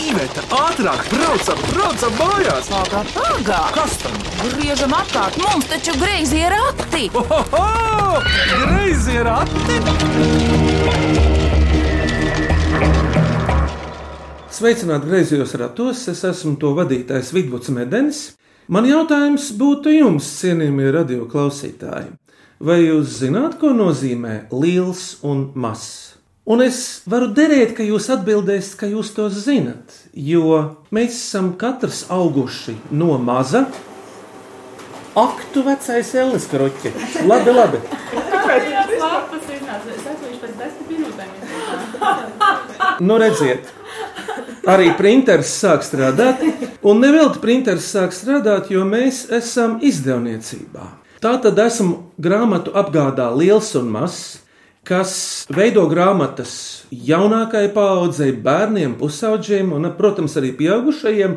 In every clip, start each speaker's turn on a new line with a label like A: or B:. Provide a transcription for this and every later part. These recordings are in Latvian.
A: Iveta, ātrāk, braucam, braucam mājās!
B: Pagā, pagā!
A: Kas tam?
B: Griežam apkārt, mums taču greizi ir rati!
A: Ohoho! Greizi ir ati!
C: Sveicināti griezos ratos, es esmu to vadītājs Vidvuds Medenis. Man jautājums būtu jums, cienījamie radio klausītāji. Vai jūs zināt, ko nozīmē liels un mazs? Un es varu derēt, ka jūs atbildēsiet, ka jūs to zinat, jo mēs esam katrs auguši no maza. Ak, tu vecais Ellis kroķi! Labi, labi! Nu, redziet, arī printeris sāk strādāt, un nevelti printeris sāk strādāt, jo mēs esam izdevniecībā. Tā tad esmu grāmatu apgādā liels un mazs, kas veido grāmatas jaunākajai paaudzei, bērniem, pusaudžiem un, protams, arī pieaugušajiem.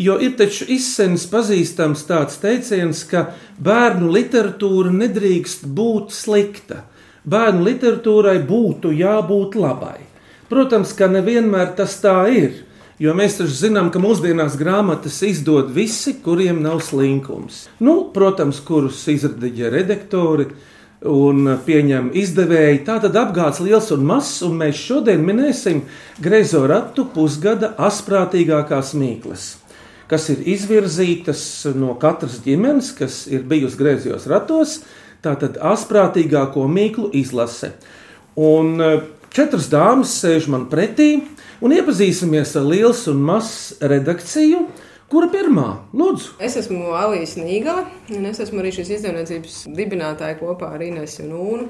C: Jo ir taču izsmeļs pazīstams tāds teiciens, ka bērnu literatūra nedrīkst būt slikta. Bērnu literatūrai būtu jābūt labai. Protams, ka nevienmēr tas tā ir. Jo mēs taču zinām, ka mūsdienās grāmatas izdod visi, kuriem nav slinkums. Nu, protams, kurus izradiģē redaktori un pieņem izdevēji. Tā tad apgāds liels un mazs, un mēs šodien minēsim Grezo ratu pusgada asprātīgākās mīklas, kas ir izvirzītas no katras ģimenes, kas ir bijusi griezos ratos. Tā tad asprātīgāko mīklu izlase. Un eh, četras dāmas sēž man pretī, un iepazīsimies ar liels un mazs redakciju. Kura pirmā? Lūdzu,
D: Es esmu Alīs Nīgala, un es esmu arī šīs izdevniecības dibinātāja kopā ar Inesu un Unu.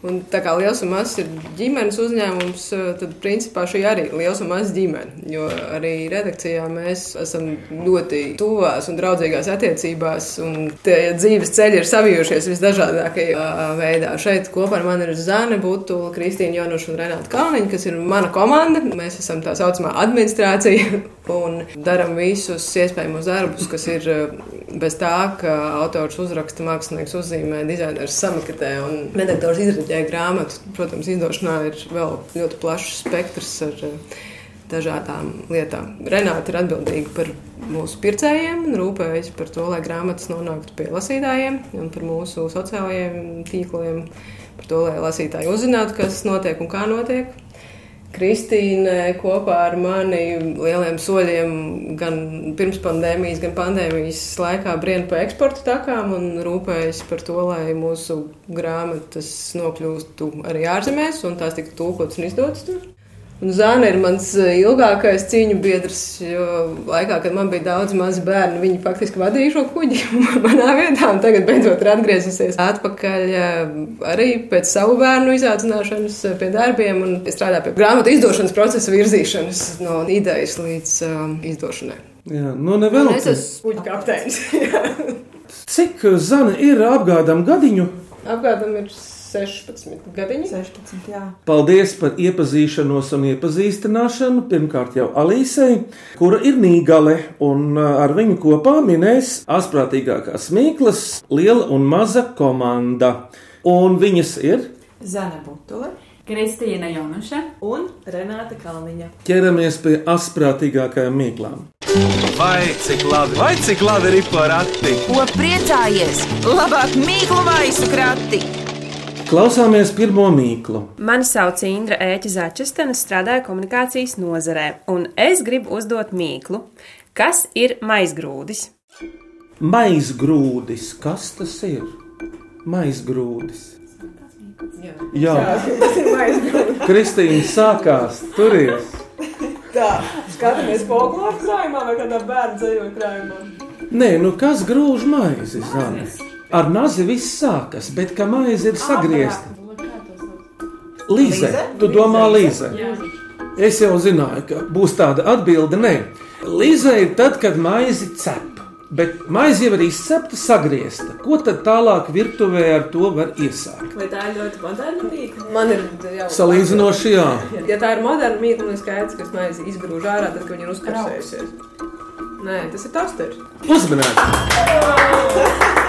D: Un tā kā liels un mazs ir ģimenes uzņēmums, tad principā šī arī ir liels un mazs ģimene. Jo arī redakcijā mēs esam ļoti tuvās un draudzīgās attiecībās, un tie dzīves ceļi ir savijušies visdažādākajā veidā. Šeit kopā ar mani ir Zana, Būtu, Kristīna Jonuša un Renāta Kalniņa, kas ir mana komanda. Mēs esam tā saucamā administrācija un darām visus iespējamos darbus, kas ir eh, bez tā, ka autors uzraksta, mākslinieks uzzīmē, dizainers samaketē un redaktors izraģē grāmatu. Protams, izdošanā ir vēl ļoti plašs spektrs ar eh, dažādām lietām. Renāta ir atbildīga par mūsu pircējiem un rūpējas par to, lai grāmatas nonāktu pie lasītājiem un par mūsu sociālajiem tīkliem, par to, lai lasītāji uzzinātu, kas notiek un kā notiek. Kristīne kopā ar mani lieliem soļiem, gan pirms pandēmijas, gan pandēmijas laikā brīvā pa eksporta takām un rūpējas par to, lai mūsu grāmatas nokļūstu arī ārzemēs un tās tiktu tulkotas un izdotas tur. Un Zāne ir mans ilgākais cīņu biedrs, jo laikā, kad man bija daudz mazi bērni, viņi faktiski vadīja šo kuģi manā vietā, tagad beidzot ir atgriezusies atpakaļ eh, arī pēc savu bērnu izaudzināšanas eh, pie darbiem un strādā pie grāmatu izdošanas procesa virzīšanas no idejas līdz um, izdošanai.
C: Jā, nu
D: Un
C: nevēl.
D: es esmu kuģa kapteinis.
C: Cik zana ir apgādām gadiņu?
D: Apgādam ir 16 gadiņi.
E: 16, jā.
C: Paldies par iepazīšanos un iepazīstināšanu. Pirmkārt, jau Alīsei, kura ir nīgale, un ā, ar viņu kopā minēs asprātīgākās mīklas, liela un maza komanda. Un viņas ir
E: Zana Butule
F: Kristīna Jonuša.
E: un Renāta Kalniņa.
C: ķeramies pie asprātīgākajām mīklām.
A: Vai cik labi, vai cik labi ir porati!
B: Ko priecājies? Labāk mīklu maisu krati!
C: Klausāmies pirmo mīklu.
G: Mani sauc Indra Ēķa Začestena, strādāju komunikācijas nozarē, un es gribu uzdot mīklu. Kas ir maizgrūdis?
C: Maizgrūdis, kas tas ir? Maizgrūdis. Jā,
D: Tas ir maizgrūdi.
C: Kristīna sākās, turies.
D: Tā, skatāmies folkloru krājumā vai kādā bērnu dzīvoju krājumā.
C: Nē, nu kas grūž maizi? Zana? Ar nazi viss sākas, bet kā maize ir sagriezta. Līze, tu domā līze? Es jau zināju, ka būs tāda atbilde. Nē, līze ir tad, kad maizi cep. Bet maize jau ir izcepta, sagriezta. Ko tad tālāk virtuvē ar to var iesākt?
D: Vai tā ir ļoti moderna mīkla? Man ir jau
C: Salīdzinoši, jā.
D: Ja tā ir moderna mīkla, tad skaidrs, ka maize izgrūž ārā, tad, kad viņa ir uzkarsējusies. Nē, tas ir tosters.
C: Uzmanīgi!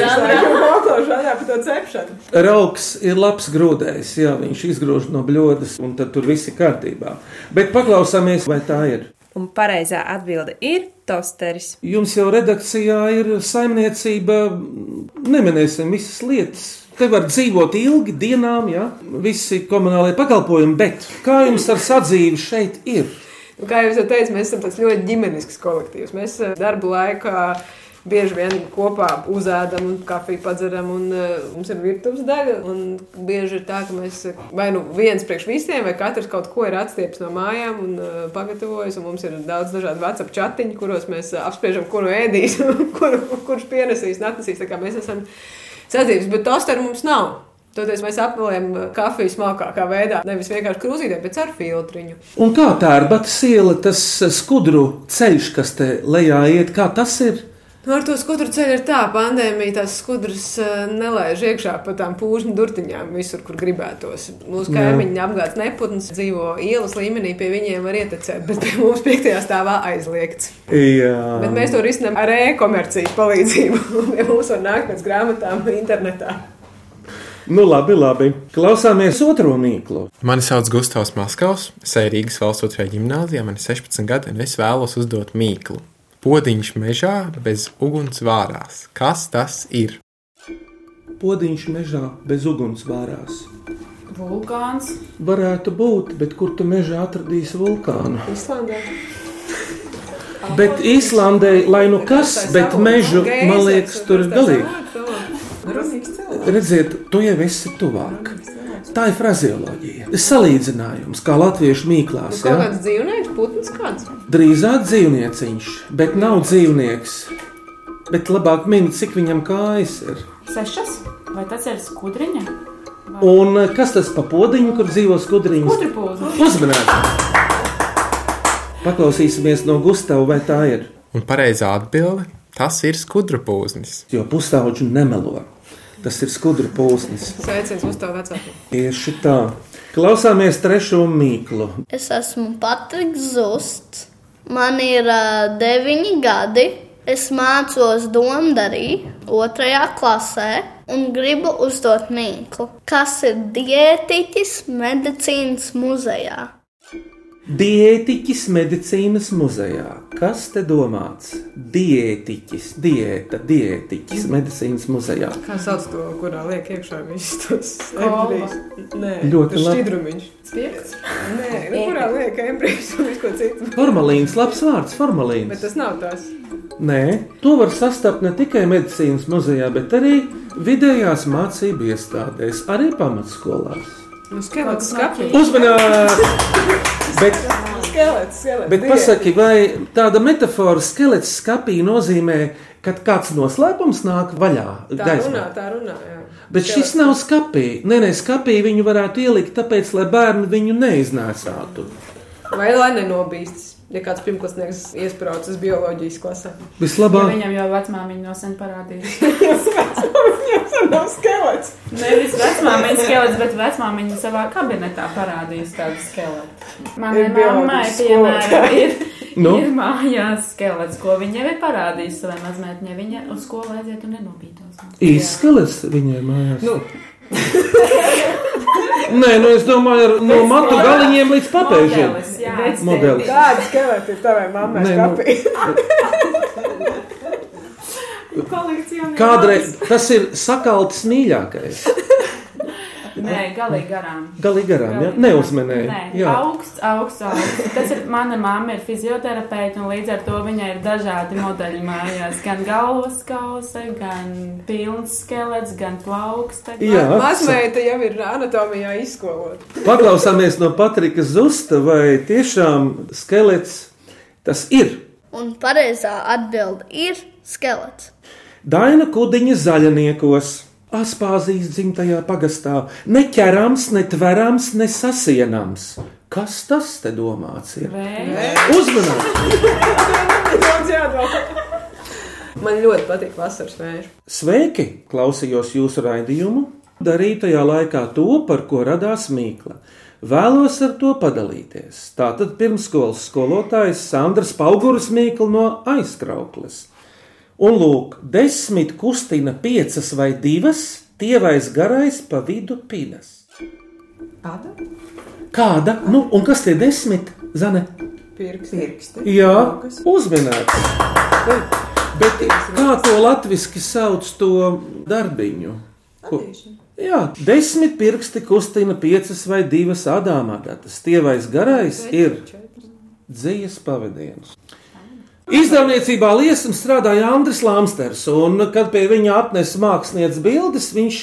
D: viņš laikam mokošu vaļā par to cepšanu.
C: Rauks ir labs grūdējs, jā, viņš izgrūž no bļodas, un tad tur viss ir kārtībā. Bet paklausāmies, vai tā ir.
G: Un pareizā atbilde ir tosteris.
C: Jums jau redakcijā ir saimniecība, neminēsim visas lietas. Te var dzīvot ilgi, dienām, ja visi komunālie pakalpojumi, bet kā jums ar sadzīvi šeit ir?
D: Nu, kā jau teicu, mēs esam ļoti ģimenisks kolektīvs. Mēs eh, darba laikā bieži vien kopā uzēdam un kafiju padzeram, un uh, mums ir virtuves daļa. un Bieži ir tā, ka mēs eh, vai nu viens priekš visiem, vai katrs kaut ko ir atstieps no mājām un uh, pagatavojis. Un mums ir daudz dažādu WhatsApp chatiņu, kuros mēs uh, apspriežam, kuru ēdīs, kuru, kurš pienesīs, kā mēs esam sadzīves, bet tosteru mums nav. Toties mēs apmelējam kafiju smalkākā veidā, nevis vienkārši krūzītē, bet ar filtriņu.
C: Un kā tā ir Batas iela, tas skudru ceļš, kas te lejā iet, kā tas ir?
D: Nu, ar to skudru ceļu ir tā, pandēmija tās skudras eh, nelaiž iekšā pa tām pūžņu durtiņām visur, kur gribētos. Mūsu kaimiņi apgādes neputns dzīvo ielas līmenī, pie viņiem var ietecēt, bet pie mums piektajā stāvā aizliegts.
C: Jā,
D: Bet mēs to risinām ar e-komercijas palīdzību. Ja mums var nākt pēc grāmatām internetā.
C: Nu labi, labi. Klausāmies otro mīklu.
H: Mani sauc Gustavs Maskavs, es eju Rīgas valsts otrajā gimnājā, man ir 16 gadi, un es vēlos uzdot mīklu. Podiņš mežā bez uguns vārās. Kas tas ir?
C: Podiņš mežā bez uguns vārās.
E: Vulkāns.
C: Varētu būt, bet kur tu mežā atradīsi vulkānu?
D: Islandē.
C: Bet Īslandē, lai nu kas, bet mežu, man liekas, tur ir galīgi. Redziet, tu jau esi tuvāk. Tā ir frazeoloģija. Salīdzinājums, kā latviešu mīklās.
D: Kaut
C: Ja?
D: kāds dzīvnieks, putns kāds.
C: Drīzāk dzīvnieciņš, bet nav dzīvnieks. Bet labāk minēt, cik viņam kājas ir.
F: Sešas? Vai tas ir skudriņa?
C: Un eh, kas tas pa podiņu, kur dzīvo skudriņš? Uzmanīgi! Paklausīsimies no Gustavas, vai tā ir.
H: Un pareizā atbilde - tas ir skudru pūznis.
C: Jo pusauģi nemelo. Tas ir skudru pūsnis.
D: Sveiciens uz tavu vecāku.
C: Tieši tā. Klausāmies trešo mīklu.
I: Es esmu Patriks Zusts. Man ir uh, deviņi gadi. Es mācos Domdarī, otrajā klasē, un gribu uzdot mīklu. Kas ir diētiķis medicīnas muzejā?
C: Diētiķis medicīnas muzejā. Kas te domāts? Diētiķis, diēta, diētiķis medicīnas muzejā.
D: Kā sauc to, kurā liek iekšā visus tos embrijus? Nē,
C: Ļoti labi.
D: šķidrumiņš.
E: Spiegts.
D: Nē, nu, kurā liek embrijus un visu ko citu.
C: Formalīns, labs vārds,
D: Bet
C: formalīns.
D: tas nav tas.
C: Nē, to var sastapt ne tikai medicīnas muzejā, bet arī vidējās mācību iestādēs, arī pamatskolās.
D: Nu, skelets skapī.
C: Uzmanīgi! Bet,
D: Skelets, skelets.
C: bet pasaki, vai tāda metāfora skelets skapī nozīmē, ka kāds noslēpums nāk vaļā
D: Tā
C: gaismā?
D: runā, tā runā, jā.
C: Bet šis nav skapī. Nē, nē, skapī viņu varētu ielikt, tāpēc, lai bērni viņu neiznēsātu.
D: Vai lai nenobīstas, ja kāds pirmklasnieks iesprādzis bioloģijas klasē?
F: Ja
C: Vislabāk,
F: viņam jau vecmāmiņa no sen parādīja.
D: Tas nav skelets.
F: Nevis vecmāmiņa skelets, bet vecmāmiņa savā kabinetā parādījis tādu skeletu. Manai
D: Ir
F: mammai, piemēram, ir,
C: Nu?
F: ir mājās skelets, ko viņa jau ir parādījis savai mazmētņai. Viņa uz skolu aiziet un nenobītos.
C: īsts skelets viņai mājās.
D: Nu.
C: Nē, nu es domāju, ar, no matu galiņiem līdz papēžiem.
F: Modelis.
D: Kāda skeleta ir tavai mammai
C: Nē, nu-. Kādreiz tas ir sakaltis mīļākais.
F: Nē, galīgi garām.
C: Galīgi garām, ja? neuzmanēji.
F: Nē,
C: Jā.
F: augsts, augsts, augsts. Tas ir mana mamma, ir fizioterapeite, un līdz ar to viņai ir dažādi modeļi mājās. Gan galvas kausa, gan pilns skelets, gan plauksta.
C: Jā.
D: Mazmeita jau ir anatomijā izskolota.
C: Paklausāmies no Patrika Zusta, vai tiešām skelets tas ir.
I: Un pareizā atbilde ir skelets.
C: Daina Kudiņa zaļniekos. Aspāzijas dzimtajā pagastā neķerams, ne tverams, ne sasienams. Kas tas te domāts ir? Uzmanīgi!
D: Man ļoti patīk vasaras vēju.
C: Sveiki! Klausījos jūsu raidījumu. darīju tajā laikā to, par ko radās mīkla. Vēlos ar to padalīties. Tātad pirmsskolas skolotājs Sandrs Pauguris Mīkla no aizkraukles. Un lūk, desmit kustina piecas vai divas, tievais garais pa vidu pinas.
D: Kāda?
C: Kāda? Nu, un kas tie desmit? Zane?
D: Pirksti.
C: Jā, uzminēts. Bet kā to latviešu sauc to darbiņu? Ko? Jā, desmit pirksti kustina piecas vai divas adāmādatas. Tievais garais ir dzīves pavadiens. Izdevniecībā liesam strādāja Andris Lamsters, un kad pie viņa apnesa mākslinieces bildes, viņš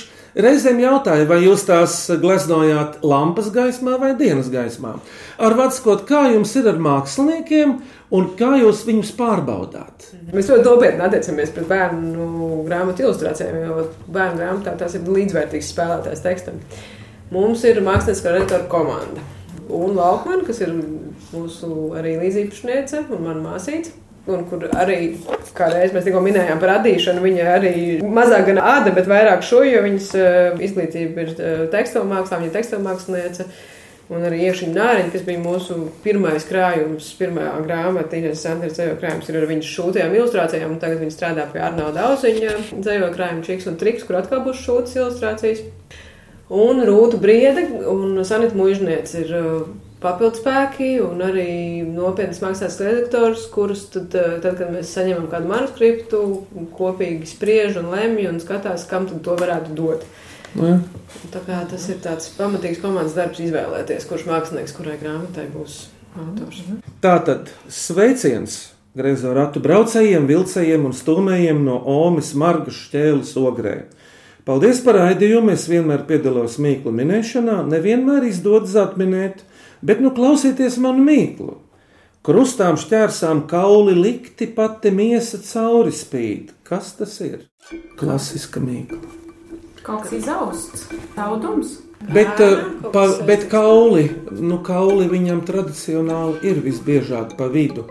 C: reizēm jautāja, vai jūs tās gleznojāt lampas gaismā vai dienas gaismā. Ar vecākot, kā jums ir ar māksliniekiem, un kā jūs viņus pārbaudāt?
D: Mēs ļoti nopietni attiecamies pret bērnu grāmatu ilustrācijām, jo bērnu grāmatā tas ir līdzvērtīgs spēlētājs tekstam. Mums ir mākslinieciskā redaktora komanda. Un Laukmana, kas ir mūsu arī līdzīpašniece un mana māsīca. Un kur arī, kā reiz mēs tikko minējām par radīšanu, viņa arī mazāk gan āda, bet vairāk šo, jo viņas uh, izglītība ir uh, tekstilu mākslā, viņa māksliniece. Un arī Iekšķiņa Nāriņa, kas bija mūsu pirmais krājums, pirmā grāmata, Inês Sanders dzējo krājums, ir ar viņas šūtajām ilustrācijām, un tagad viņa strādā pie Arnauda Auziņa dzējo krājuma Čiks un Triks, kur atkal būs šūtas ilustrācijas. Un Rūta Briede un Sanita Mužniece ir uh, papildspēki un arī nopietnas mākslas redaktors, kurus tad, uh, tad, kad mēs saņemam kādu manuskriptu, kopīgi spriež un lemj un skatās, kam tad to varētu dot.
C: Ne?
D: Tā kā tas ir tāds pamatīgs komandas darbs izvēlēties, kurš mākslinieks kurai grāmatai būs autors.
C: Tātad sveiciens griezo ratu braucējiem, vilcējiem un stūmējiem no Omas Margas šķēles ogrē. Paldies par raidījumu! Es vienmēr piedalos mīklu minēšanā, nevienmēr izdodas atminēt, bet nu klausieties manu mīklu. Krustām šķērsām kauli likti, pati miesa cauri spīd. Kas tas ir? Klasiska mīkla.
F: Kaut kas izausts, taudums.
C: Bet, eh, pa, bet kauli, nu, kauli viņam tradicionāli ir visbiežāk pa vidu.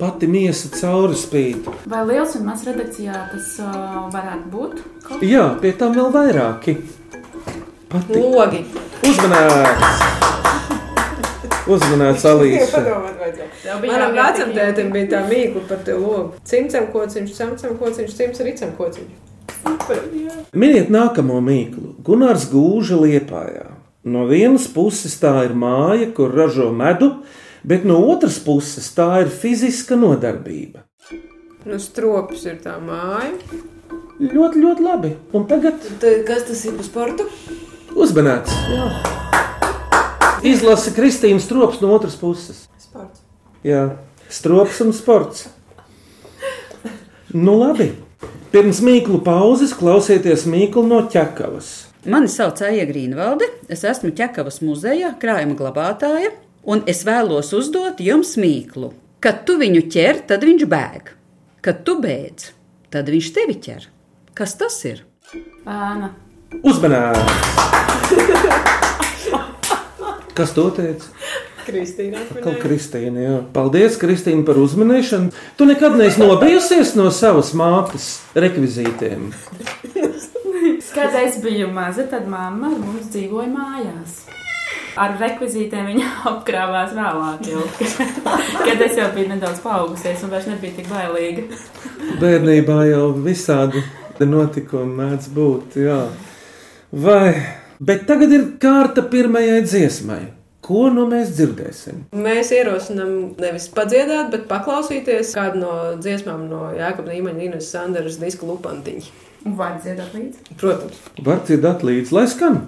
C: Pati miesa cauri spīd.
F: Vai liels un mazs redakcijā tas uh, varētu būt? Kaut?
C: Jā, pie tam vēl vairāki. Pati
D: Logi!
C: uzmanēts!
F: Tev bija
D: Manam vecam tētim bija tā mīkla par te logu. Cimcam kociņš, samcam kociņš, cimts ricam kociņš.
C: Miniet nākamo mīklu. Gunārs gūža liepājā. No vienas puses tā ir māja, kur ražo medu, bet no otras puses tā ir fiziska nodarbība.
D: Nu, strops ir tā māja.
C: Ļoti, ļoti labi. Un tagad
D: Tad, kas tas ir par sportu?
C: uzmanēts. Izlasa Kristīnas strops no otras puses.
D: Sports.
C: Jā, strops un sports. Nu, labi. Pirms mīklu pauzes klausieties mīklu no ķekavas.
J: Mani sauc Aija Grīnvalde, es esmu ķekavas muzeja krājuma glabātāja, un es vēlos uzdot jums mīklu. Kad tu viņu ķer, tad viņš bēg. Kad tu beidz, tad viņš tevi ķer. Kas tas ir?
F: Ēna.
C: Uzmanīts! Kas to teica?
D: Kristīna.
C: Kaut Kristīna, jā. Paldies, Kristīna, par uzmanīšanu. Tu nekad neesi nobijusies no savas mātes rekvizītiem.
F: Kad es biju maza, tad mamma ar mums dzīvoja mājās. Ar rekvizītiem viņa apkrāvās vēlāk, jau, kad es jau biju nedaudz paaugusies un vairs nebija tik bailīga.
C: Bērnībā jau visādi notikumi mēdz būt. Jā. Vai, bet tagad ir kārta pirmajai dziesmai. Ko nu mēs dzirdēsim?
D: Mēs ierosinām nevis padziedāt, bet paklausīties kādu no dziesmām no Jākapa Nīmaņa, Ines Sanderas diska lupantiņa.
F: Un var dziedāt līdzi?
D: Protams.
C: Var dzirdēt līdzi, lai skan.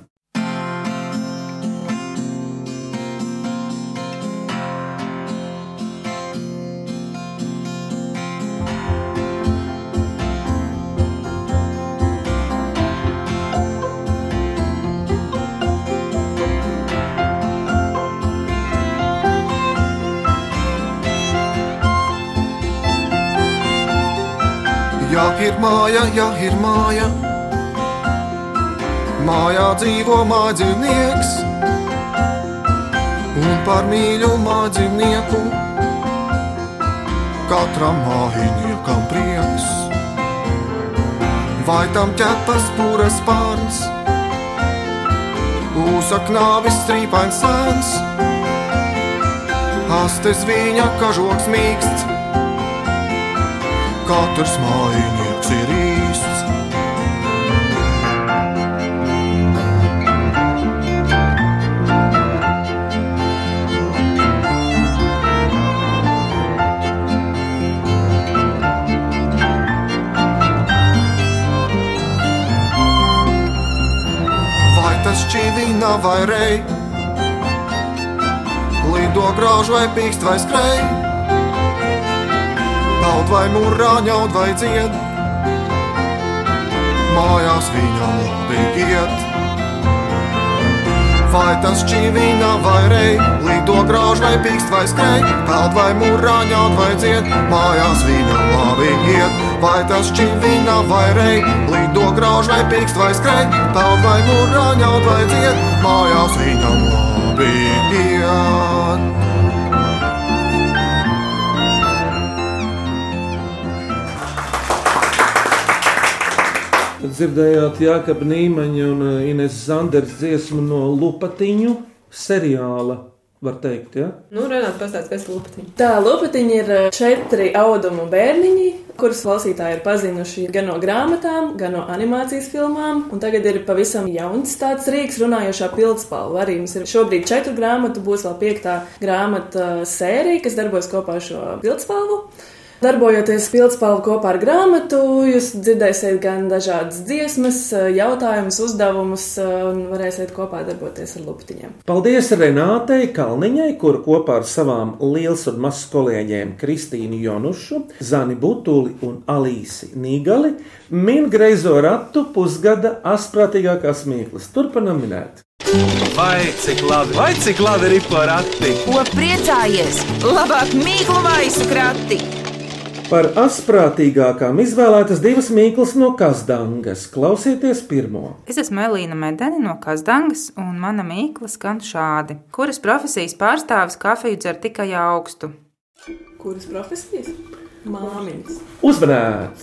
K: Māja, ir māja. Mājā dzīvo mājdzīvnieks, un par mīļu mājdzīvnieku katram mājiniekam prieks. Vai tam ķepas pūras pārns, knāvis strīpains sēns. Astes viņa kažoks mīksts, katrs mājinieks ir īsts. Vai tas čīvina vai rei? Lido grauž vai pīkst vai skrej? Peld vai mūrā ņaud vai dzied? Mājās viņam labi iet. Vai tas čīvina vai rei? Lido grauž vai pīkst vai skrej? Peld vai mūrā ņaud vai dzied? Mājās viņam labi iet. Vai tas čīvina vai rei? Lido grauž vai pīkst vai skrej? Peld vai mūrā ņaud vai dzied? Mājās viņam labi iet.
C: Dzirdējāt Jākapa Nīmaņa un eh, Ines Zanders dziesmu no Lupatiņu seriāla, var teikt, ja?
D: Nu, Renāts, pastāst, kas ir lupatiņa.
E: Tā lupatiņa ir uh, četri audumu bērniņi, kurus klausītāji ir pazinuši gan no grāmatām, gan no animācijas filmām. Un tagad ir pavisam jauns tāds rīks, runājošā pildspalva. Arī mums ir šobrīd četru grāmatu, būs vēl piektā grāmata sērija, kas darbojas kopā ar šo pildspalvu. Darbojoties pildspalvu kopā ar grāmatu, jūs dzirdēsiet gan dažādas dziesmas, jautājumus, uzdevumus un varēsiet kopā darboties ar luptiņiem.
C: Paldies Renātei Kalniņai, kur kopā ar savām liels un mazs kolēģiem Kristīnu Jonušu, Zani Butuli un Alīsi Nīgali min greizo ratu pusgada asprātīgākās mīklas. Turpinam minēt.
A: Vai cik labi, vai cik labi ir porati?
B: Ko priecājies? Labāk mīklu maisu krati!
C: Par asprātīgākām izvēlētas divas mīklas no Kazdangas. Klausieties pirmo.
L: Es esmu Elīna Medeni no Kazdangas, un mana mīkla skan šādi. Kuras profesijas pārstāvis kafiju dzer tikai augstu?
E: Kuras profesijas? Māmiņas.
C: Uzmanīts!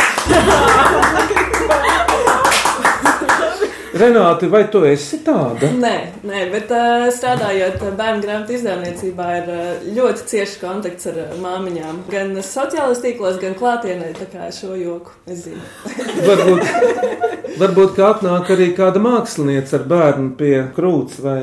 C: Renāti, vai tu esi tāda?
E: Nē, nē bet uh, strādājot bērnu grāmatu izdevniecībā, ir uh, ļoti cieši kontakts ar uh, māmiņām. Gan sociālajos tīklos, gan klātienē. Tā kā šo joku es zinu.
C: varbūt, varbūt kā atnāk arī kāda mākslinieca ar bērnu pie krūts vai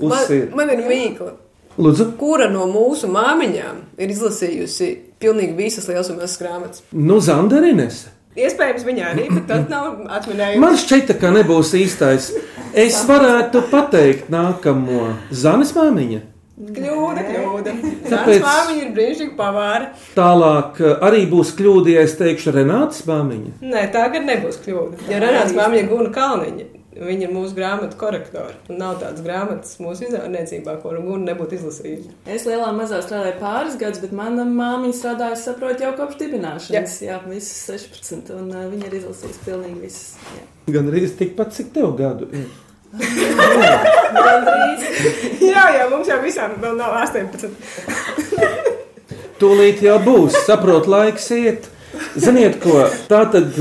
D: Man,
C: uzsīra.
D: man ir mīkla.
C: Lūdzu,
D: Kura no mūsu māmiņām ir izlasījusi pilnīgi visas lielas un mazas grāmatas?
C: nu Zandarines.
D: Iespējams, viņa arī, bet tas nav atminējums.
C: Man šķita, ka nebūs īstais. Es varētu pateikt nākamo Zanes māmiņa.
D: Kļūda, kļūda.
C: Tāpēc-
D: māmiņa ir brīnišķīga pavāra.
C: Tālāk eh, arī būs kļūda, ja es teikšu Renātas māmiņa.
D: Nē, tā gan nebūs kļūda. Ja Renāts māmiņa ir Guna Kalniņa, viņa ir mūsu grāmatu korektora. Un nav tādas grāmatas mūsu izdevniecībā, ko Guna nebūtu izlasījusi.
E: Es lielā mazā strādāju pāris gadus, bet mana māmiņa strādāja, saprotu, jau kopš dibināšanas. Jā, jā visas 16. Un uh, viņa ir izlasījusi pilnīgi visas. Jā.
C: Gan arī tikpat, cik tev gadu ir.
D: Jā, jā, mums jau visām vēl nav 18.
C: Tūlīt jau būs, saprot, laiks iet. Ziniet, ko tā tad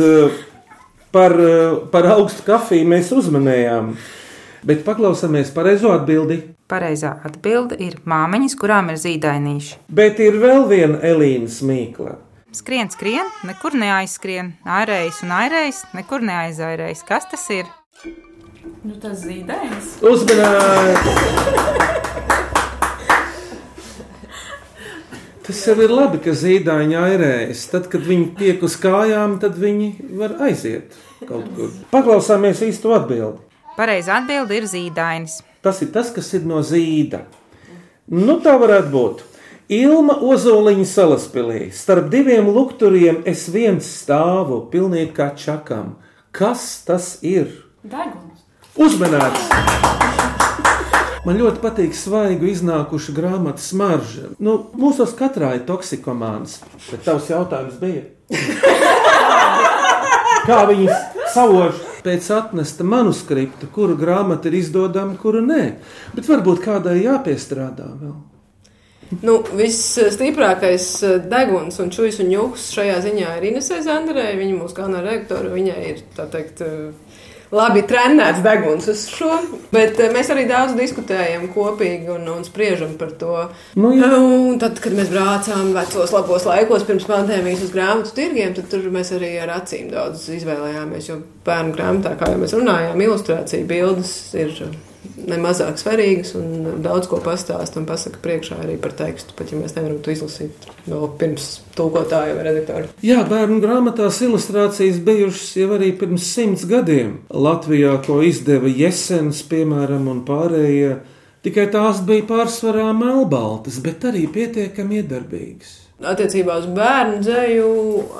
C: par, eh, par augstu kafiju mēs uzmanējām. Bet paklausāmies pareizo atbildi.
L: Pareizā atbilde ir māmiņas, kurām ir zīdainīši.
C: Bet ir vēl viena Elīnas mīkla.
L: Skrien, skrien, nekur neaizskrien, airējis un airējis, nekur neaizairējis. Kas tas ir?
F: Nu, tas zīdainis.
C: Uzmanīgi! Tas jau ir labi, ka zīdaiņi airējas. Tad, kad viņi tiek uz kājām, tad viņi var aiziet kaut kur. Paklausāmies īsto atbildi.
L: Pareizā atbilde ir zīdainis.
C: Tas ir tas, kas ir no zīda. Nu, tā varētu būt. Ilma Ozoliņa salaspēlī. Starp diviem lukturiem es viens stāvu, pilnīgi kā čakam. Kas tas ir?
F: Deguns.
C: Uzmanīts! Man ļoti patīk svaigu iznākuša grāmatu smarža. Nu, mūsos katrā ir toksikomāns, bet tavs jautājums bija. Kā viņas sauž pēc atnesta manuskripta, kuru grāmata ir izdodama, kuru nē. Bet varbūt kādai jāpiestrādā vēl.
D: Nu, Visstiprākais deguns un čūjas un jūks šajā ziņā ir Inesē Zandarē. Viņa mūsu galvenā redaktora. Viņai ir tā teikt. Labi trenēts deguns uz šo. Bet eh, mēs arī daudz diskutējam kopīgi un, un spriežam par to.
C: Nu,
D: un tad, kad mēs braucām vecos labos laikos pirms pandēmijas uz grāmatu tirgiem, tad tur mēs arī ar acīm daudz izvēlējāmies. Jo bērnu grāmatā, kā jau mēs runājām, ilustrācija bildes ir nemazāk svarīgas un daudz ko pastāsta un pasaka priekšā arī par tekstu, pat ja mēs nevaram to izlasīt vēl pirms tulkotāja vai redaktora.
C: Jā, bērnu grāmatās ilustrācijas bijušas jau arī pirms simts gadiem. Latvijā, ko izdeva Jesens, piemēram, un pārējie, tikai tās bija pārsvarā melnbaltas, bet arī pietiekami iedarbīgas.
D: Attiecībā uz bērnu dzēju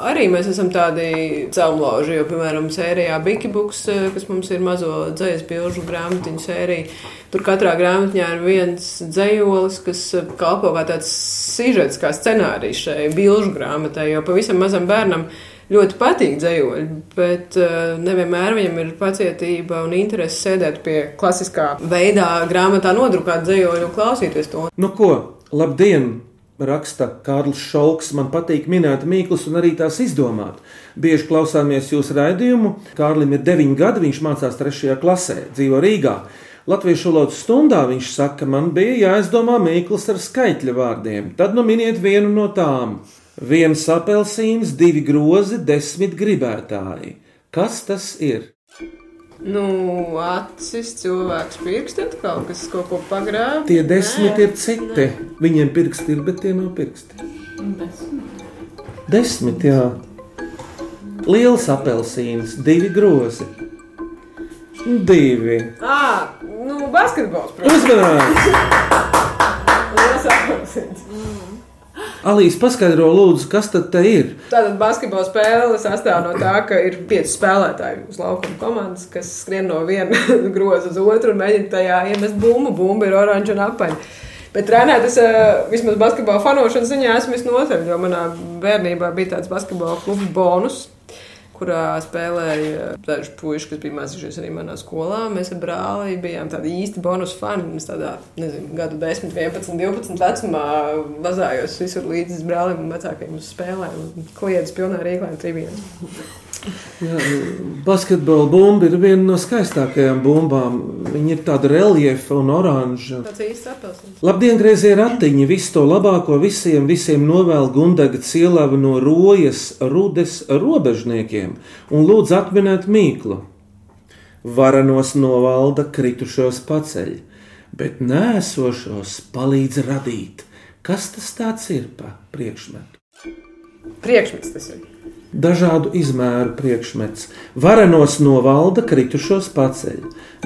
D: arī mēs esam tādi caumlauži, jo, piemēram, sērijā Bikibuks, kas mums ir mazo dzējas bilžu grāmatiņu sērija, tur katrā grāmatņā ir viens dzējolis, kas kalpo kā tāds sižets, kā scenārijs šai bilžu grāmatai, jo pavisam mazam bērnam ļoti patīk dzējoļi, bet uh, nevienmēr viņam ir pacietība un interese sēdēt pie klasiskā veidā grāmatā nodrukāt dzējoļu un klausīties to.
C: Nu ko, labdien! Raksta Kārlis Šalks. Man patīk minēt mīklus un arī tās izdomāt. Bieži klausāmies jūsu raidījumu. Kārlim ir 9 gadi, viņš mācās 3. klasē, dzīvo Rīgā. Latviešu valodas stundā viņš saka, man bija jāizdomā mīklas ar skaitļa vārdiem. Tad nu miniet vienu no tām. Viens apelsīns, divi grozi, desmit gribētāji. Kas tas ir?
D: Nu, acis, cilvēks, pirksti atkal, kas kaut ko pagrāb.
C: Tie desmit Nē. ir citi. Viņiem pirksti ir, bet tie nav pirksti. Desmit, jā. Liels apelsīns, divi grozi. Divi.
D: Ah, nu, basketbols, protams.
C: Uzmanīgi!
D: Liels apelsīns.
C: Alīs, paskaidro, lūdzu, kas tad ir?
D: Tātad basketbola spēle sastāv no tā, ka ir pieci spēlētāji uz laukuma komandas, kas skrien no viena groza uz otru un mēģina tajā iemest bumbu. Bumba ir oranža un apaļa. Bet trenēt, es vismaz basketbola fanošanas ziņā esmu visnotaļ, jo manā bērnībā bija tāds basketbola kluba bonus kurā spēlēja daži puiši, kas bija mācījušies arī manā skolā. Mēs ar brāli bijām tādi īsti bonus fani. Mēs tādā, nezinu, gadu 10, 11, 12 vecumā vazājos visur līdzi brālim un vecākajiem uz spēlēm un kliedz pilnā rīklā un tribīnā.
C: Jā, basketbola bumba ir viena no skaistākajām bumbām. Viņa ir tāda reljefa un oranža. Labdien, grazēji ratiņi! Visu to labāko visiem, visiem novēl Gundaga cielava no rojas, rudes robežniekiem un lūdzu atminēt mīklu. Varanos novalda kritušos paceļ, bet nēsošos palīdz radīt. Kas tas tāds ir pa priekšmetu?
D: Priekšmets tas ir.
C: Dažādu izmēru priekšmets, varenos novalda, kritušos paceļ,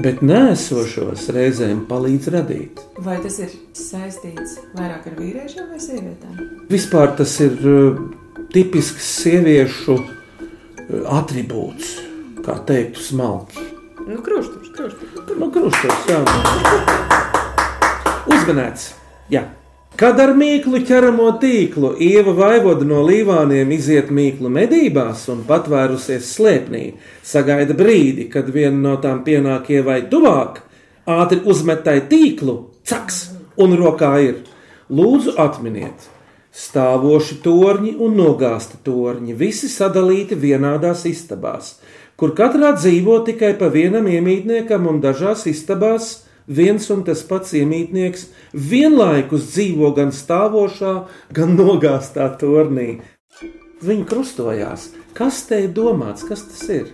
C: bet nēsošos reizēm palīdz radīt.
B: Vai tas ir saistīts vairāk ar vīriešiem vai sievietēm?
C: Vispār tas ir uh, tipisks sieviešu uh, attribūts, kā teiktu, smalki.
D: Nu, krušturis, krušturis.
C: Nu, krušturis, jā. Uzmanēts, jā. Kad ar mīklu ķeramo tīklu Ieva vaivoda no līvāniem iziet mīklu medībās un patvērusies slēpnī, sagaida brīdi, kad viena no tām pienāk ievai tuvāk, ātri uzmetai tīklu, caks, un rokā ir. Lūdzu, atminiet! Stāvoši torņi un nogāzti torņi, visi sadalīti vienādās istabās, kur katrā dzīvo tikai pa vienam iemītniekam un dažās istabās viens un tas pats iemītnieks vienlaikus dzīvo gan stāvošā, gan nogāztā tornī. Viņi krustojās. Kas te ir domāts? Kas tas ir?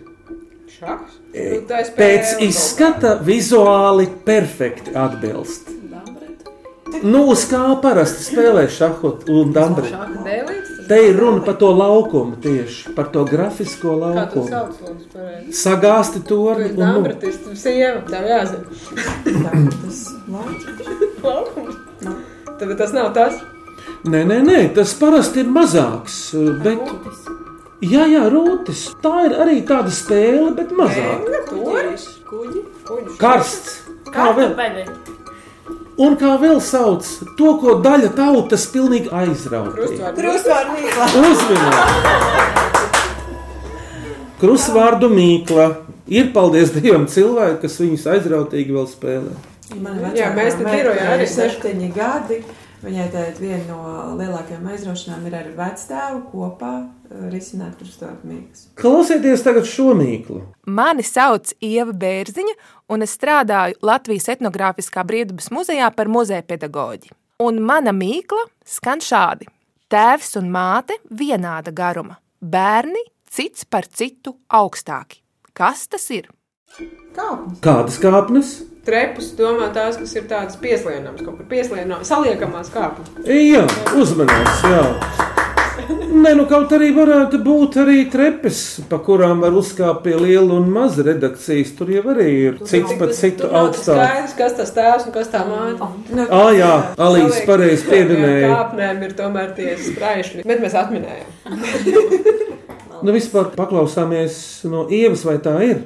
D: Šachs.
C: E, pēc izskata vizuāli perfekti atbilst. Nu, uz kā parasti spēlē šahu un dambri. Te ir runa par to laukumu tieši, par to grafisko laukumu.
D: Kā tu sauc, lūdzu, pareizi?
C: Sagāsti torni
D: un... Dambratis, tu sieva, tev jāzina.
B: Tas
D: laukums. Tad tas nav tas.
C: Nē, nē, nē, tas parasti ir mazāks, bet... Jā, jā, rūtis. Tā ir arī tāda spēle, bet mazāk.
D: Tornis, kuģi, kuģi.
C: Karsts. Kā vēl?
F: Kartupeļi.
C: Un kā vēl sauc to, ko daļa tautas pilnīgi aizrauga. Uzmanīgi! Krustvārdu mīkla. Ir paldies Dievam cilvēki, kas viņus aizrautīgi vēl spēlē.
D: Jā, mēs
B: vecākā
D: birojā arī
B: septiņi gadi.
M: Viņai tāda viena no lielākajām aizraušanām ir ar vectēvu kopā risināt krustāvu mīklas.
C: Klausieties tagad šo mīklu.
N: Mani sauc Ieva Bērziņa, un es strādāju Latvijas etnogrāfiskā brīvdabas muzejā par muzeja pedagoģi. Un mana mīkla skan šādi. Tēvs un māte vienāda garuma, bērni cits par citu augstāki. Kas tas ir?
M: Kāpnes.
C: Kādas kāpnes?
D: Trepus domā tās, kas ir tādas pieslienamas, kaut kur pieslienamas, saliekamās kāpnes.
C: Jā, uzmanīgs, jā. Nē, nu kaut arī varētu būt arī trepes, pa kurām var uzkāpt pie liela un maza redakcijas. Tur jau arī ir cits par citu augstāk.
D: Skaidrs, kas tas tēvs un kas tā māte. Nu,
C: Ā, jā, Alīze pareizi pieminēja.
D: Kāpnēm ir tomēr tie spraišļi, bet mēs atminējam.
C: Nu, vispār paklausāmies no ievas, vai tā ir.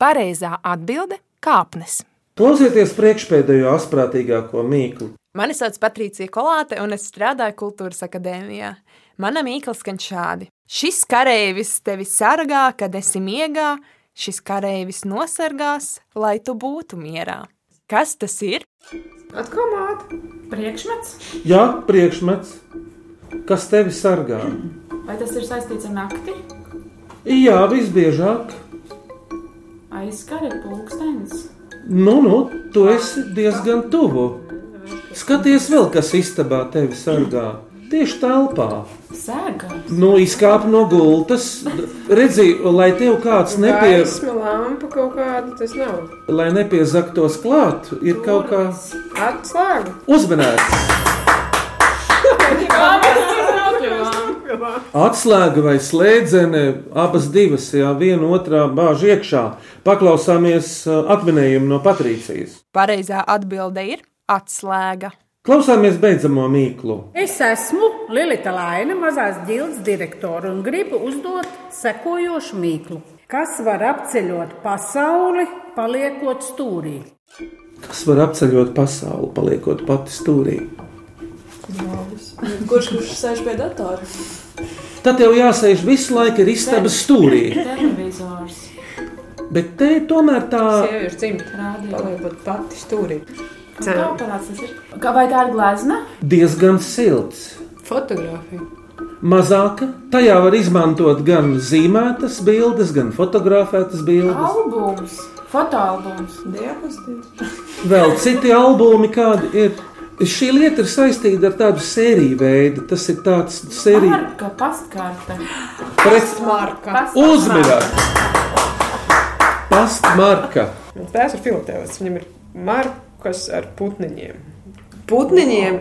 N: Pareizā atbilde - kāpnes.
C: Klausieties priekšpēdējo asprātīgāko mīklu.
N: Mani sauc Patricija Kolāte, un es strādāju Kultūras akadēmijā. Mana mīkla skan šādi. Šis kareivis tevi sargā, kad esi miegā, šis kareivis nosargās, lai tu būtu mierā. Kas tas ir?
D: Atkal māte.
F: Priekšmets?
C: Jā, priekšmets. Kas tevi sargā?
F: Vai tas ir saistīts ar nakti?
C: Jā, visbiežāk.
F: Aizskara pulkstenis.
C: Nu, nu, tu esi diezgan tuvu. Skaties, vēl kas istabā tevi sargā. Tieši telpā.
F: Sēga.
C: Nu, izkāp no gultas. Redzi, lai tev kāds nepie,
D: Gaisma, lampa kaut kāda, tas nav.
C: lai nepiezaktos klāt, ir kaut kā
D: Atslēga.
C: uzmanēts. Atslēga vai slēdzene, abas divas, jā, viena otrā bāž iekšā. Paklausāmies uh, atminējumu no Patrīcijas.
N: Pareizā atbilde ir atslēga.
C: Klausāmies beidzamo mīklu.
O: Es esmu Lilita Laina, mazās ģildes direktore, un gribu uzdot sekojošu mīklu. Kas var apceļot pasauli, paliekot stūrī?
C: Kas var apceļot pasauli, paliekot pati stūrī?
E: Kurš kurš sēž pie datora?
C: Tad tev jāsēž visu laiku ir istabas stūrī.
F: Televizors.
C: Bet te tomēr tā
D: Sieviešu dzimta. Paliekot pati stūrī.
F: Kā vai tā ir glezna?
C: diezgan silts.
D: Fotogrāfija.
C: Mazāka, tajā var izmantot gan zīmētas bildes, gan fotografētas bildes.
F: Albums. Fotoalbums.
M: Diapozitīvs.
C: Vēl citi albumi, kādi ir. Šī lieta ir saistīta ar tādu sēriju veidu. Tas ir tāds sēriju
F: Marka, pastkarte.
D: Pastmarka.
C: uzmanīgs. Pastmarka.
D: Tās ir filatēlis. Viņam ir markas ar putniņiem. Putniņiem,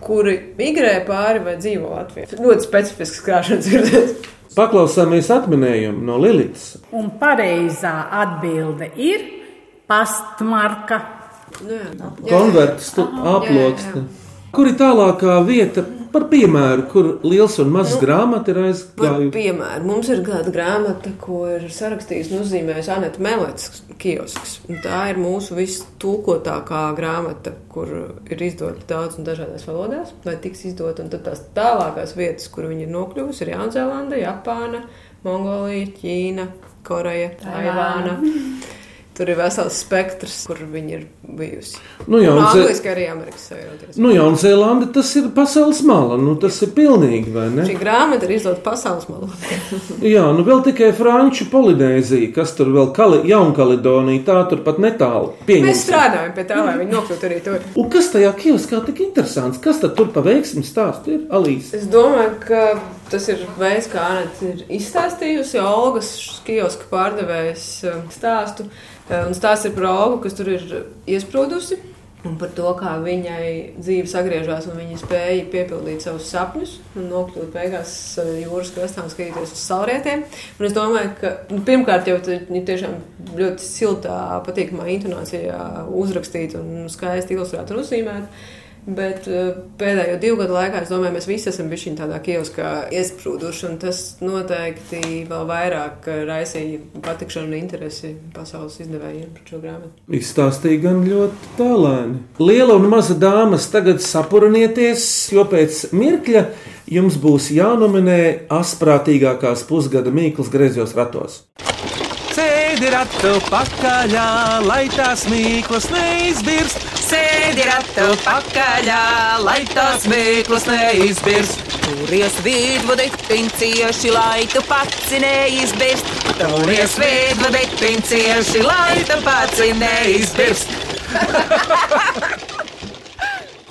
D: kuri migrē pāri vai dzīvo Latvijā. Ļoti specifisks krāšanas dzirdēt.
C: Paklausāmies atminējumu no Lilitas.
O: Un pareizā atbilde ir pastmarka.
C: Konverts aploksta. Kur ir tālākā vieta par piemēru, kur liels un mazs nu, grāmata ir
D: Par
C: aizgājusi?
D: piemēru, mums ir kāda grāmata, ko ir sarakstījis un uzzīmējis Anita Melets kiosks. Un tā ir mūsu vistulkotākā grāmata, kur ir izdota daudz un dažādās valodās, vai tiks izdota. Un tad tās tālākās vietas, kur viņi ir nokļuvusi, ir Jaunzēlanda, Japāna, Mongolija, Ķīna, Koreja, Taivāna. Tur ir vesels spektrs, kur viņi ir bijusi.
C: Nu,
D: Un
C: Jaunzē-
D: Angliski arī Amerikas Savienoties.
C: Nu, Jaunzēlanda tas ir pasaules mala. Nu, tas ir pilnīgi, vai ne?
D: Šī grāmata ir izdota pasaules malā.
C: Jā, nu vēl tikai Franču Polinēzija, kas tur vēl Kali, Jaunkaledonija, tā tur pat netālu.
D: Mēs
C: Pieņemsim.
D: strādājam pie tā, lai viņi nokļūtu arī tur.
C: Un kas tajā kioskā tik interesants? Kas tad tur pa veiksmu stāstu ir? Alīs.
D: Es domāju, ka tas ir veids, kā Anita ir izstāstījusi Olgas kioska pārdevējas eh, stāstu. Eh, Un stāsts ir par Olgu, kas tur ir iesprūdusi. Un par to, kā viņai dzīve sagriežās, un viņa spēja piepildīt savus sapņus un nokļūt beigās eh, jūras krastā un skatīties uz saulrietiem. Un es domāju, ka nu, pirmkārt jau ir tiešām ļoti siltā, patīkamā intonācijā uzrakstīta un skaisti ilustrēta un uzzīmēta. Bet eh, pēdējo divu gadu laikā, es domāju, mēs visi esam bijuši tādā kioskā iesprūduši, un tas noteikti vēl vairāk eh, raisīja patikšanu un interesi pasaules izdevējiem par šo grāmatu.
C: Izstāstīja gan ļoti tālēni. Liela un maza dāmas tagad sapurinieties, jo pēc mirkļa jums būs jānominē asprātīgākās pusgada mīklas griezos ratos.
A: Sēdi ratu pakaļā, lai tās mīklas neizbirst.
B: Sēdi ratu pakaļā, lai tās mīklas neizbirst. Turies vidvadi, pincieši, lai tu pats neizbirst. Turies vidvadi, pincieši, lai tu pats neizbirst.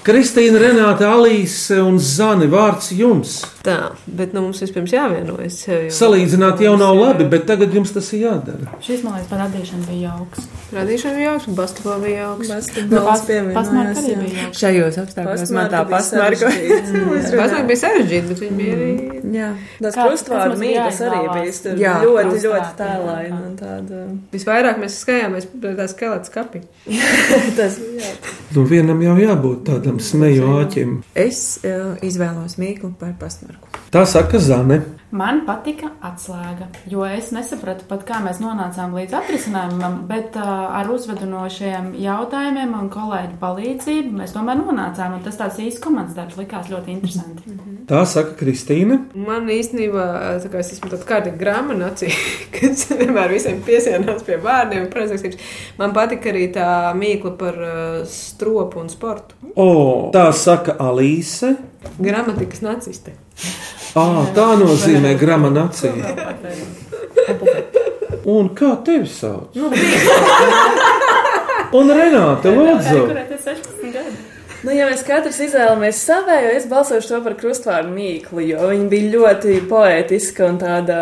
C: Kristīna, Renāte, Alīse un Zani, vārds jums.
D: Tā, bet nu, mums vispirms jāvienojas. Jo...
C: Salīdzināt jau nav labi, bet tagad jums tas ir jādara.
F: Šis, man liekas, par radīšanu bija jauks.
D: Radīšana bija jauks, un basketbols bija jauks.
E: Basketbols pievienojās,
F: Pasmarka arī
E: jā.
F: bija jauks.
D: Šajos apstākļos man tā
E: Pasmarka
D: pasmarka. Pasmarka bija sarežģīta, bet viņi bija arī.
E: Jā, tas krustvārdu mīklas arī bija.
D: Jā,
E: ļoti, ļoti
F: jā.
E: tēlaini un tāda.
D: Visvairāk mēs skājāmies pie tā skeleta skapi.
E: Tas bija.
C: Nu, vienam jau jābūt tādam smeju āķim.
M: Es uh, izvēlos mīklu par pasmarku.
C: Tā saka Zane.
F: Man patika atslēga, jo es nesapratu pat, kā mēs nonācām līdz atrisinājumam, bet uh, ar uzvedinošiem jautājumiem un kolēģu palīdzību mēs tomēr nonācām. un Tas tāds īsts komandas darbs likās ļoti interesanti.
C: Tā saka Kristīna.
D: Man īstenībā, kā es esmu tāda kārtīga grāmanacija, kas vienmēr visiem piesienās pie vārdiem, un precīzības, man patika arī tā mīkla par uh, stropu un sportu.
C: O, tā saka Alīse.
D: Gramatikas naciste.
C: À, tā nozīmē gramanacija. Un kā tevi sauc?
D: Nu,
C: Un Renāte, lūdzu.
F: Kurēt ir 16 gadi?
E: Nu, ja mēs katrs izvēlamies savējo, es balsošu to par krustvārdu mīklu, jo viņa bija ļoti poētiska un tāda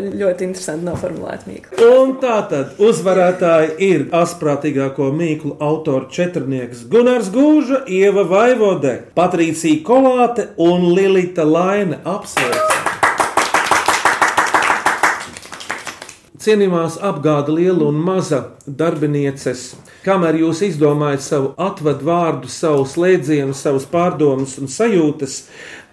E: ļoti interesanti noformulēta mīkla.
C: Un tā tad uzvarētāji ir asprātīgāko mīklu autora četrnieks Gunārs Gūža, Ieva Vaivode, Patricija Kolāte un Lilita Laine. Apsveicam! Cienījumās apgāda liela un maza darbinieces, kamēr jūs izdomājat savu atvadu vārdu, savu slēdzienu, savus pārdomus un sajūtas,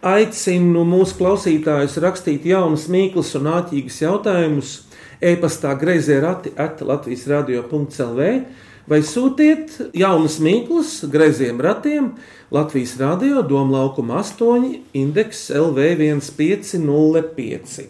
C: aicinu mūsu klausītājus rakstīt jaunus, mīklus un āķīgus jautājumus e-pastā grazē rati at Latvijas radio.clv vai sūtiet jaunus mīklus graziem ratiem Latvijas radio Doma laukuma 8 indeks LV 1505.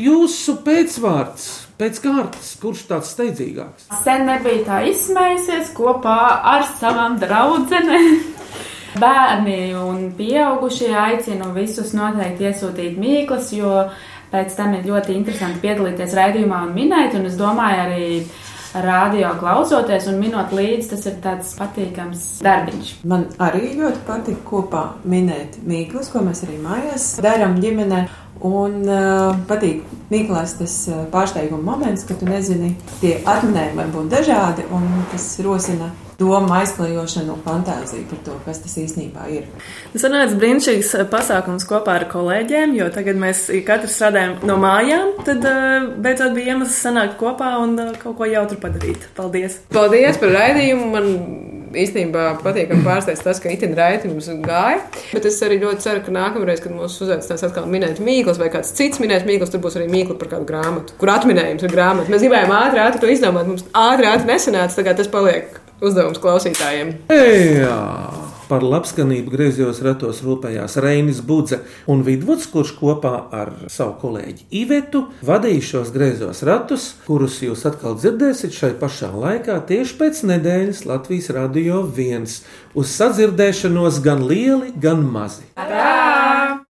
C: Jūsu pēcvārds, pēc kārtas, kurš tāds steidzīgāks?
F: Sen nebija tā izsmējusies kopā ar savām draudzenēm. Bērni un pieaugušie aicinu visus noteikti iesūtīt mīklas, jo pēc tam ir ļoti interesanti piedalīties raidījumā un minēt. Un es domāju, arī radio klausoties un minot līdzi, tas ir tāds patīkams darbiņš.
M: Man arī ļoti patīk kopā minēt mīklas, ko mēs arī mājās darām ģimenē. Un uh, patīk Niklaus tas uh, pārsteiguma moments, ka tu nezini, tie atminējumi var būt dažādi, un tas rosina domu aizklijošanu un fantāziju par to, kas tas īstenībā ir.
E: Tas tāds brīnišķīgs eh, pasākums kopā ar kolēģiem, jo tagad mēs katrs strādājam no mājām. Tad uh, beidzot bija iemesls sanākt kopā un uh, kaut ko jautru padarīt. Paldies!
D: Paldies par raidījumu! Man īstenībā patīkami pārsteidz tas, ka itin raiti mums gāja. Bet es arī ļoti ceru, ka nākamreiz, kad mūs uzaicinās atkal minēt mīklas vai kāds cits minēs mīklas, tur būs arī mīkla par kādu grāmatu, kur atminējums ir grāmata. Mēs gribējām ātri, ātri to izdomāt, mums ātri, ātri nesanāca, tagad tas paliek uzdevums klausītājiem.
C: Jā, par labskanību griezos ratos rūpējās Reinis Budze un Vidvuds, kurš kopā ar savu kolēģi Ivetu vadīja šos griezos ratus, kurus jūs atkal dzirdēsiet šai pašā laikā tieši pēc nedēļas Latvijas Radio 1. Uz sadzirdēšanos gan lieli, gan mazi.
F: Tā!